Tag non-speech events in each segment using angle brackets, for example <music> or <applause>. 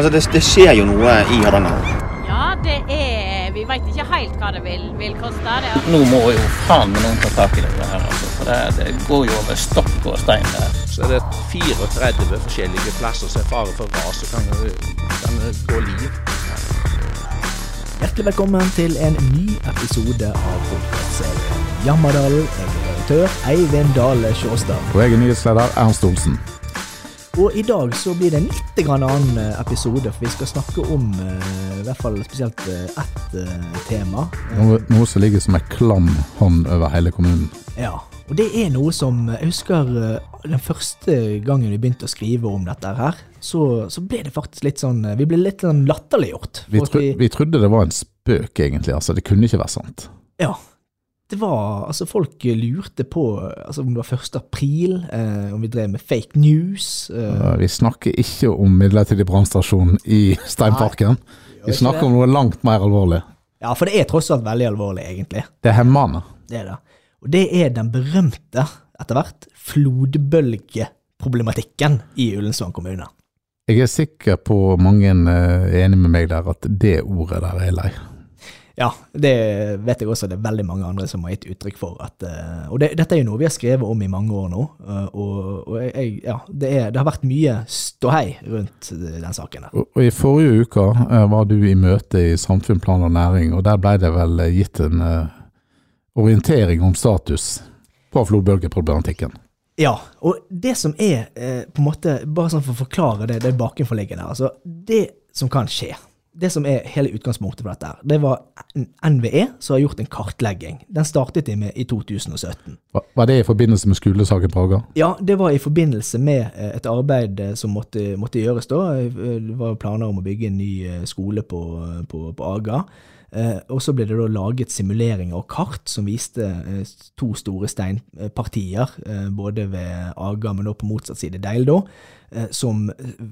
Altså, det, det skjer jo noe i Hardanger. Ja, det er Vi veit ikke helt hva det vil, vil koste. Det. Nå må jo faen meg noen ta tak i det her, altså. For det, det går jo over stokk og stein der. Så er det 34 forskjellige plasser som er fare for ras og kan, kan gå liv. Hjertelig velkommen til en ny episode av podkastserien Jammerdalen. Jeg er redaktør Eivind Dale Sjåstad. Og jeg er nyhetsleder Ernst Olsen. Og i dag så blir det en litt annen eh, episode, for vi skal snakke om eh, i hvert fall spesielt eh, ett tema. Noe, noe som ligger som en klam hånd over hele kommunen. Ja, og det er noe som Jeg husker den første gangen vi begynte å skrive om dette her, så, så ble det faktisk litt sånn Vi ble litt sånn latterliggjort. Vi, tro, vi, vi trodde det var en spøk, egentlig. altså Det kunne ikke være sant. Ja. Det var Altså, folk lurte på altså, om det var 1. april, eh, om vi drev med fake news. Eh, Vi snakker ikke om midlertidig brannstasjon i Steinparken. Vi snakker om noe langt mer alvorlig. ja, for det er tross alt veldig alvorlig, egentlig. Det er hemmende. Det er det. Og det er den berømte, etter hvert, flodbølgeproblematikken i Ullensvang kommune. Jeg er sikker på mange eh, er enig med meg der at det ordet der er lei. Ja, det vet jeg også det er veldig mange andre som har gitt uttrykk for. At, eh, og det, dette er jo noe vi har skrevet om i mange år nå. eh, Og, og jeg, ja, det, er, det har vært mye ståhei rundt den saken der. Og, og I forrige uke eh, var du i møte i Samfunn, plan og næring, og der ble det vel eh, gitt en uh, orientering om status på flodbølgeproblematikken. Ja, og det som er, uh, på en måte, bare sånn for å forklare det, det bakenforliggende, altså det som kan skje, det som er hele utgangspunktet for dette, det var NVE som har gjort en kartlegging. Den startet de med i 2017. Var, det i forbindelse med skolesaken Praga? Ja, det var i forbindelse med eh, et arbeid eh, som måtte, måtte gjøres da. Eh, Det var planer om å bygge en ny skole på, på, på Aga. Eh, og så ble det da laget simuleringer og kart som viste eh, to store steinpartier, eh, både ved Aga, men også på motsatt side Deil, da, eh, som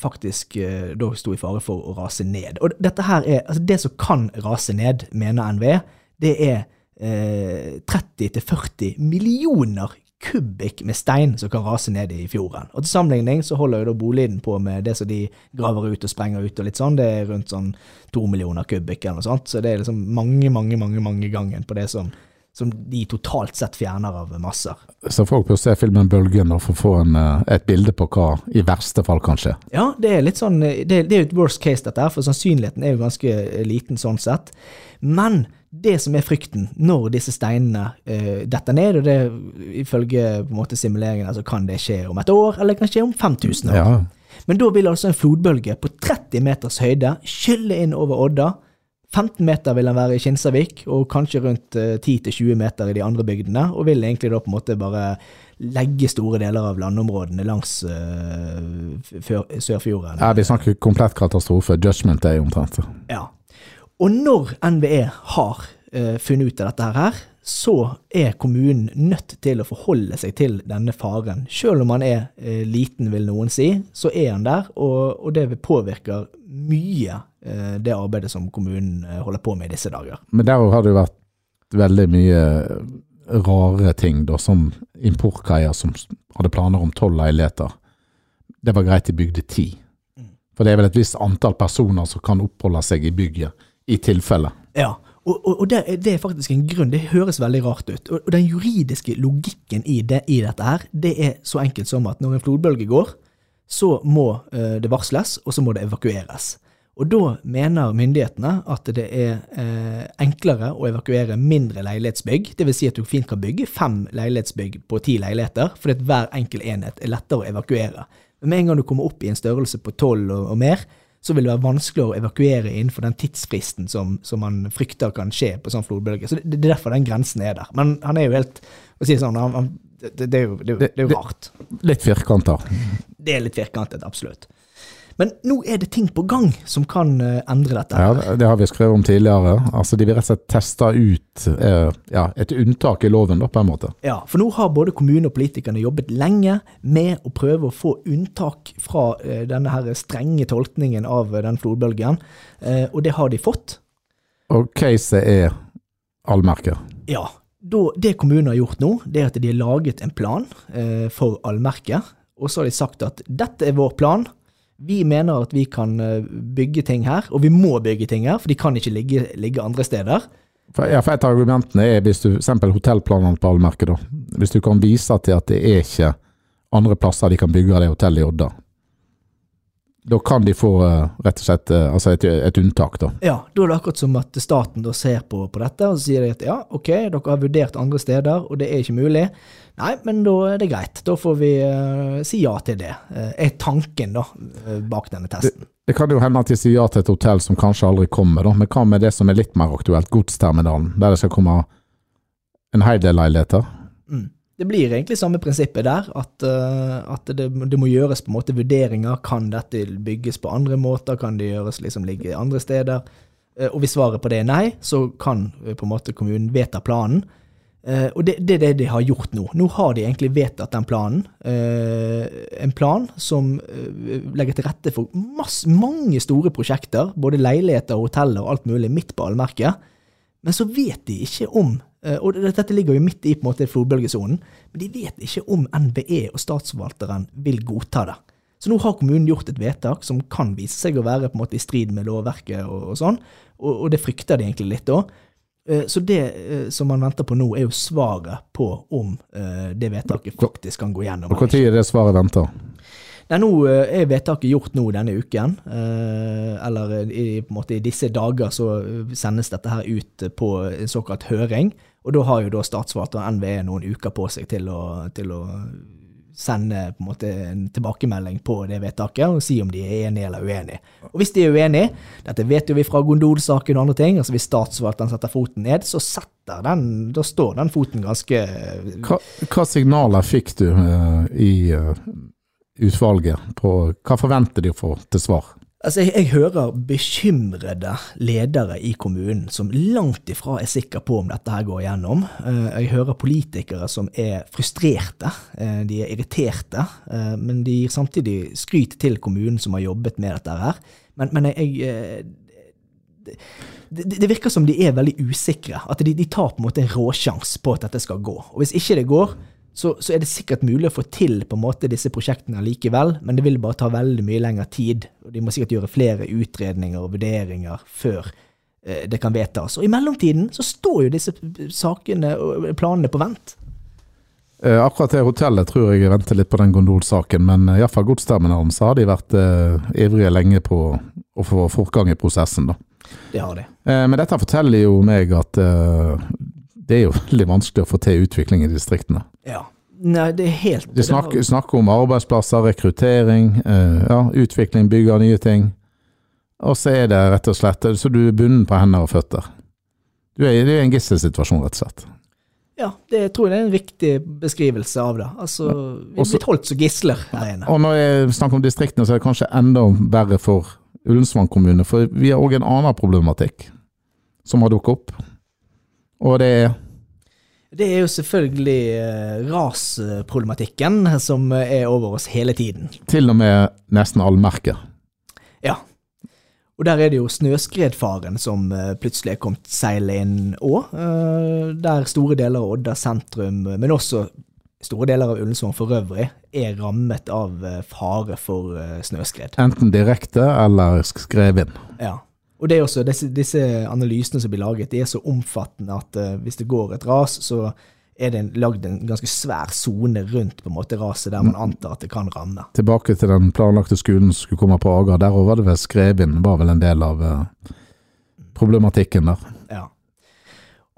faktisk da sto i fare for å rase ned. Og dette her er, altså det som kan rase ned, mener NVE, det er eh, 30-40 millioner kubikk med stein som kan rase ned i fjorden. Og til sammenligning så holder jo da Boliden på med det som de graver ut og sprenger ut og litt sånn. Det er rundt sånn to millioner kubikk eller noe sånt. Så det er liksom mange, mange, mange mange ganger på det som, som de totalt sett fjerner av masser. Så folk bør se filmen Bølgen for å få en, eh, et bilde på hva i verste fall kan skje. Ja, det er litt sånn Det, det er jo et worst case, dette her, for sannsynligheten er jo ganske eh, liten sånn sett. Men det som er frykten når disse steinene uh, detter ned, og det ifølge på en måte simuleringen så kan det skje om et år, eller det kan skje om 5000 år. Ja, Men da vil altså en flodbølge på 30 meters høyde skylle inn over Odda. 15 meter vil han være i Kinsarvik, og kanskje rundt eh, 10-20 meter i de andre bygdene. Og vil egentlig da på en måte bare legge store deler av landområdene langs uh, Sørfjorden. ja vi snakker komplett katastrofe. Judgment Day omtrent. Ja. Og når NVE har uh, funnet ut av dette her, så er kommunen nødt til å forholde seg til denne faren. Selv om han er eh, liten, vil noen si, så er han der, og, og det påvirker mye eh, det arbeidet som kommunen eh, holder på med i disse dager. Men der har det jo vært veldig mye rare ting, da, som importkaier som hadde planer om tolv leiligheter. Det var greit de bygde ti. For det er vel et visst antall personer som kan oppholde seg i bygget, i tilfelle. Ja, og, og, og det, det er faktisk en grunn. Det høres veldig rart ut. Og, og den juridiske logikken i, det, i dette her, det er så enkelt som at når en flodbølge går, så må eh, det varsles, og så må det evakueres. Og da mener myndighetene at det er eh, enklere å evakuere mindre leilighetsbygg. Dvs. Si at du fint kan bygge fem leilighetsbygg på ti leiligheter, fordi hver enkel enhet er lettere å evakuere. Men med en gang du kommer opp i en størrelse på tolv og, og mer, så vil det være vanskeligere å evakuere innenfor den tidsfristen som, som man frykter kan skje på sånn flodbølge. Så det, det er derfor den grensen er der. Men han er jo helt å si sånn, han, han, det, det, er jo, det, er jo- det er jo rart. Litt firkanter. Det er litt firkantet, absolutt. Men nå er det ting på gang som kan eh, endre dette. Ja, det har vi skrevet om tidligere. Altså, de vil rett og slett teste ut eh, ja, et unntak i loven, da, på en måte. Ja, for nå har både kommune og politikerne jobbet lenge med å prøve å få unntak fra eh, denne her strenge tolkningen av eh, den flodbølgen, eh, og det har de fått. Og caset er allmerker. Ja, da, det kommunen har gjort nå, det er at de har laget en plan eh, for allmerker. og så har de sagt at dette er vår plan. Vi mener at vi kan eh, bygge ting her, og vi må bygge ting her, for de kan ikke ligge, ligge andre steder. For, ja, for et av argumentene er hvis du, eksempel hotellplanene på allmerket. Hvis du kan vise til at det er ikke andre plasser de kan bygge det hotellet i Odda. Da kan de få eh, rett og slett eh, altså et, et unntak, da. Ja, da er det akkurat som at staten ser på, på dette, og så sier de at ja, ok, dere har vurdert andre steder, og det er ikke mulig. Nei, men da er det greit. Da får vi uh, si ja til det, uh, er tanken da, uh, bak denne testen. Det kan jo hende at de sier ja til et hotell som kanskje aldri kommer, da. Men hva med det som er litt mer aktuelt, godsterminalen, der det skal komme en hel del leiligheter? Mm. Det blir egentlig samme prinsippet der, at, eh, at det, det må gjøres på en måte vurderinger. Kan dette bygges på andre måter? Kan det gjøres liksom ligge andre steder? Eh, og hvis svaret på det er nei, så kan eh, på en måte kommunen vedta planen. Og det, er det de har gjort nå. Nå har de egentlig vedtatt den planen. En plan som legger til rette for masse, mange store prosjekter, både leiligheter, hoteller og alt mulig, midt på allmerket. Men så vet de ikke om Og dette ligger jo midt i på en måte flodbølgesonen, men de vet ikke om NVE og statsforvalteren vil godta det. Så nå har kommunen gjort et vedtak som kan vise seg å være på en måte i strid med lovverket og, og sånn, og, og det frykter de egentlig litt da. Eh, Så det eh, som man venter på nå, er jo svaret på om eh, det vedtaket faktisk kan gå gjennom. Og når er det svaret venter? Nei, nå eh, er vedtaket gjort nå denne uken, eh, eller i, på en måte i disse dager så eh, sendes dette her ut på en såkalt høring, og da har jo da statsforvalter og NVE noen uker på seg til å, til å sende på en måte en tilbakemelding på det vedtaket, og si om de er enige eller uenige. Og hvis de er uenige, dette vet jo vi fra Gondol-saken og andre ting, altså hvis statsforvalteren setter foten ned, så setter den, da står den foten ganske Hva, hva signaler fikk du uh, i eh, utvalget på Hva forventer de å få til svar? Altså, jeg, jeg hører bekymrede ledere i kommunen som langt ifra er sikre på om dette her går igjennom. Eh, Jeg hører politikere som er frustrerte, eh, de er irriterte, eh, men de gir samtidig skryt til kommunen som har jobbet med dette her. Men, men jeg, det, det, virker som de er veldig usikre. At de, de tar på en måte en råsjans på at dette skal gå. Og hvis ikke det går, så, så er det sikkert mulig å få til på en måte disse prosjektene likevel, men det vil bare ta veldig mye lengre tid. og De må sikkert gjøre flere utredninger og vurderinger før eh, det kan vedtas. Og i mellomtiden så står jo disse sakene og planene på vent. Eh, akkurat det hotellet tror jeg venter litt på den gondolsaken, men uh, iallfall godsterminalen så har de vært eh, ivrige lenge på å få fortgang i prosessen, da. Det har de. Eh, men dette forteller jo meg at eh, det er jo <laughs> veldig vanskelig å få til utvikling i distriktene. Ja. Nei, det er helt De snakker, snakker om arbeidsplasser, rekruttering, eh, ja, utvikling, bygge nye ting. Og så er det rett og slett Så du er bundet på hender og føtter. Du er, det er en gisselsituasjon, rett og slett. Ja, det jeg tror jeg er en riktig beskrivelse av det. Altså, vi er blitt holdt som gisler her inne. Og når jeg snakker om distriktene, så er det kanskje enda verre for Ullensvang kommune, for vi har òg en annen problematikk som har dukket opp. Og det er Det er jo selvfølgelig eh, rasproblematikken som er over oss hele tiden. til og med nesten allmerket. Ja. Og der er det jo snøskredfaren som eh, plutselig er kommet seilende inn òg. Der store deler av Odda sentrum, men også store deler av Ullensvang for øvrig, er rammet av eh, fare for eh, snøskred. Enten direkte eller skrevet inn. Ja. Og det er også, disse, disse analysene som blir laget, de er så omfattende at uh, hvis det går et ras, så er det en, lagd en ganske svær sone rundt på en måte raset der man antar at det kan ramme. Tilbake til den planlagte skolen som skulle komme på Aga, Der var det vel skrevet inn, var vel en del av uh, problematikken der.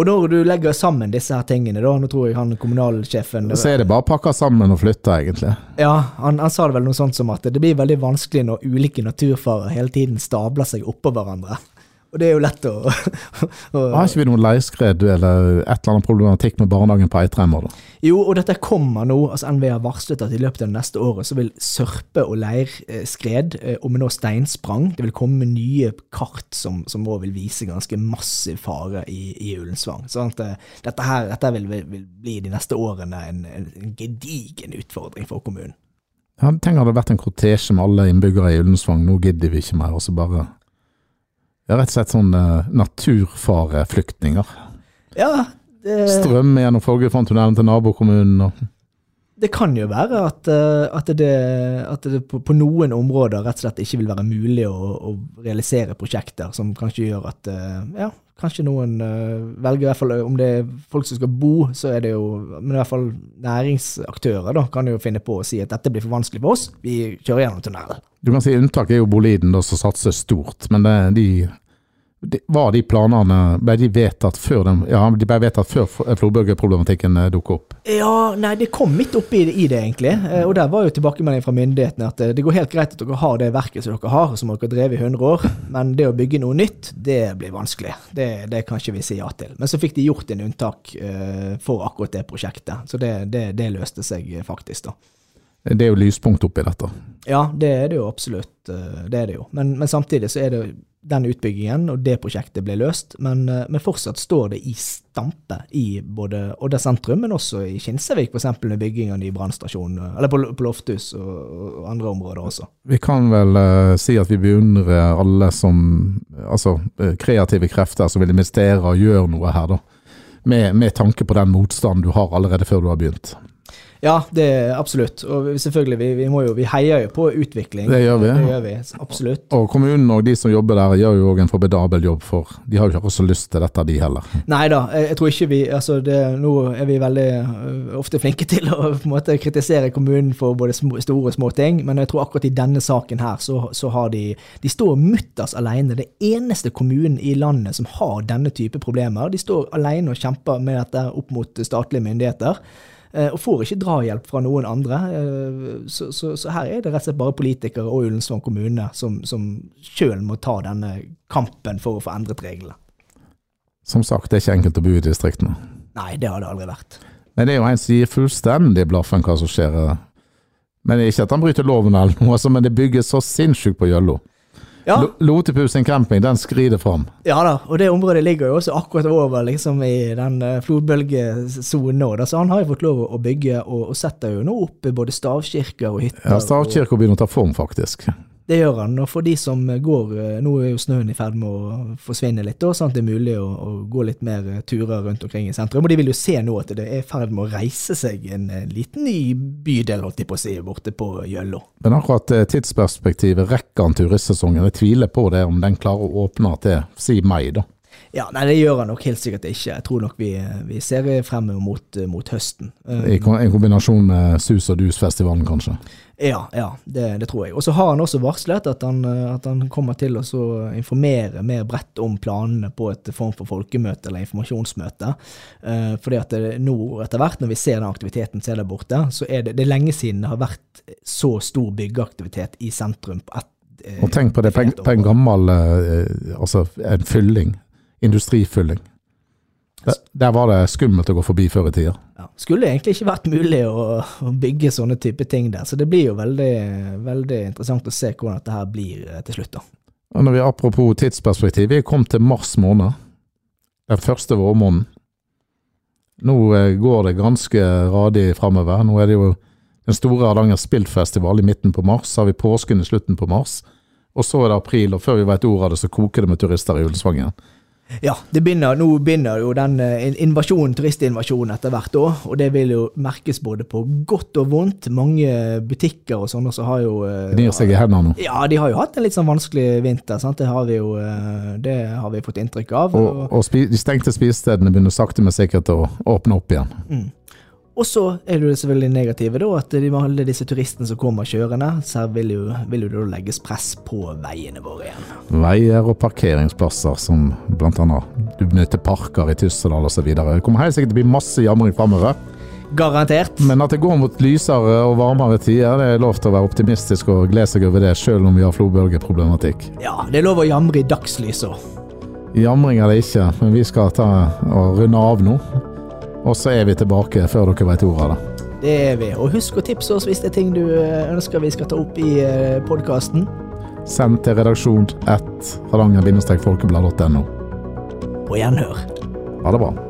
Og når du legger sammen disse her tingene, da, nå tror jeg han kommunalsjefen Så er det bare å pakke sammen og flytte, egentlig. Ja, han, han sa det vel noe sånt som at det blir veldig vanskelig når ulike naturfarer hele tiden stabler seg oppå hverandre. Og det er jo lett å, <laughs> å Har ikke vi noen leirskred eller et eller annet problematikk med barnehagen på Eitreimer, da? Jo, og dette kommer nå. altså NVE har varslet at i løpet av det neste året så vil sørpe- og leirskred, eh, og med nå steinsprang, det vil komme med nye kart som, som også vil vise ganske massiv fare i, i Ullensvang. Sånn at eh, dette her dette vil, vil, bli de neste årene en, en, en gedigen utfordring for kommunen. Ja, Tenk hadde det vært en kortesje med alle innbyggere i Ullensvang, nå gidder vi ikke mer, og så bare Ja, rett og slett sånn naturfareflyktninger. Ja, det, Strøm gjennom Folgefonntunnelen til nabokommunen og Det kan jo være at, eh, at det, at det på, på noen områder rett og slett ikke vil være mulig å, å realisere prosjekter som kanskje gjør at eh, ja, kanskje noen eh, velger i hvert fall Om det er folk som skal bo, så er det jo Men i hvert fall næringsaktører da, kan jo finne på å si at dette blir for vanskelig for oss, vi kjører gjennom tunnelen. Du kan si unntak er jo Boliden, da, som satser stort. Men det, de, de, var de planene Ble de vedtatt før den, ja, de ble vedtatt før flodbølgeproblematikken eh, dukket opp? Ja, nei, det kom midt oppi i det, egentlig. Eh, Og der var jo tilbakemeldingen fra myndighetene at eh, det går helt greit at dere har det verket som dere har, som dere har drevet i 100 år, men det å bygge noe nytt, det blir vanskelig. Det, det kan ikke vi si ja til. Men så fikk de gjort en unntak for akkurat det prosjektet, så det, det, det løste seg faktisk, da. Det er jo lyspunkt oppi dette. Ja, det er det jo absolutt. Det er det jo. Men, men samtidig så er det den utbyggingen og det prosjektet ble løst. Men, eh, men fortsatt står det i stampe i både Odda sentrum, men også i Kinsevik, f.eks. med bygging av ny brannstasjon. eh, Eller på, på Lofthus og, og andre områder også. Vi kan vel uh, si at vi beundrer alle som Altså kreative krefter som vil investere og gjøre noe her, da. Med, med tanke på den motstanden du har allerede før du har begynt. Ja, det er absolutt. Og selvfølgelig, vi, vi, må jo, vi heier jo på utvikling. Det gjør vi. Det gjør vi, absolutt. Og kommunen og de som jobber der, gjør jo òg en formidabel jobb, for de har jo ikke også lyst til dette, de heller. Nei da, jeg, jeg tror ikke vi altså det, Nå er vi veldig øh, ofte flinke til å på en måte kritisere kommunen for både små, store og små ting, men jeg tror akkurat i denne saken her, så, så har de De står mutters alene. Det eneste kommunen i landet som har denne type problemer. De står alene og kjemper med dette opp mot statlige myndigheter. Eh, Og får ikke drahjelp fra noen andre. eh, Så, så, så her er det rett og slett bare politikere og Ullensvang kommune som, som sjøl må ta denne kampen for å få endret reglene. Som sagt, det er ikke enkelt å bo i distriktene. Nei, det har det aldri vært. Men det er jo en som gir fullstendig blaffen hva som skjer. Men det er ikke at han bryter loven eller noe, altså, men det bygges så sinnssykt på Gjøllo. Ja, Lo- Lotepus sin camping, den skrider fram. ja da, og det området ligger jo også akkurat over liksom i den eh, flodbølgesonen nå, da, så han har jo fått lov å bygge, og, og setter jo nå opp både stavkirker og hytter. Ja, stavkirker begynner å ta form, faktisk. Det gjør han, og for de som går eh, Nå er jo snøen i ferd med å forsvinne litt, sånn at det er mulig å, å gå litt mer eh, turer rundt omkring i sentrum. Og de vil jo se nå at det er i ferd med å reise seg en eh, liten ny bydel, holdt jeg på å si, borte på Gjøllå. Men akkurat tidsperspektivet, rekker han turistsesongen? Jeg tviler på det, om den klarer å åpne til si mai, da. Ja, nei, det gjør han nok helt sikkert ikke. Jeg tror nok vi, vi ser frem mot, mot høsten. Eh, I en kombinasjon med Sus og Dus-festivalen, kanskje. Ja, ja det, det tror jeg. Og så har han også varslet at han, eh, at han kommer til å informere mer bredt om planene på et form for folkemøte eller informasjonsmøte. Eh, fordi at det, nå etter hvert, når vi ser den aktiviteten som er der borte, så er det, det er lenge siden det har vært så stor byggeaktivitet i sentrum på ett eh, Og tenk på det, på en, gammel eh, Altså en fylling. Industrifylling. Der, der var det skummelt å gå forbi før i tida. Ja. Skulle egentlig ikke vært mulig å, å bygge sånne type ting der, så det blir jo veldig, veldig interessant å se hvordan dette her blir eh, til slutt. da. Og når vi Apropos tidsperspektiv, vi er kommet til mars måned. Den første vårmåneden. Nå eh, går det ganske radig framover. Nå er det jo den store Hardanger Spillfestival i midten på mars. Så har vi påsken i slutten på mars. Og så er det april, og før vi vet ordet av det, så koker det med turister i Ullensvang igjen. Ja, det begynner, nå begynner jo den eh, invasjonen, turistinvasjonen etter hvert òg, og det vil jo merkes både på godt og vondt. Mange butikker og sånne som har jo De Gnir seg i hendene nå. Ja, de har jo hatt en litt sånn vanskelig vinter, sant? Det har vi jo eh, det har vi fått inntrykk av. Og, og spi, de stengte spisestedene begynner sakte, men sikkert å åpne opp igjen. Mm. Og så er det jo selvfølgelig negative, da, at de, med alle disse turistene som kommer kjørende, så vil jo, vil jo det da legges press på veiene våre igjen. Veier og parkeringsplasser, som annet du benytter parker i Tyssedal osv. Det kommer helt sikkert til å bli masse jamring framover. Garantert. Men at det går mot lysere og varmere tider, det er lov til å være optimistisk og glede seg over det, selv om vi har flodbølgeproblematikk. Ja, det er lov å jamre i dagslyset òg. Jamring er det ikke, men vi skal ta og runde av nå. Og så er vi tilbake før dere vet ordet av det. Det er vi. Og husk å tipse oss hvis det er ting du eh, ønsker vi skal ta opp i podkasten. Send til redaksjon 1 hardanger-folkeblad.no. På gjenhør. Ha det bra.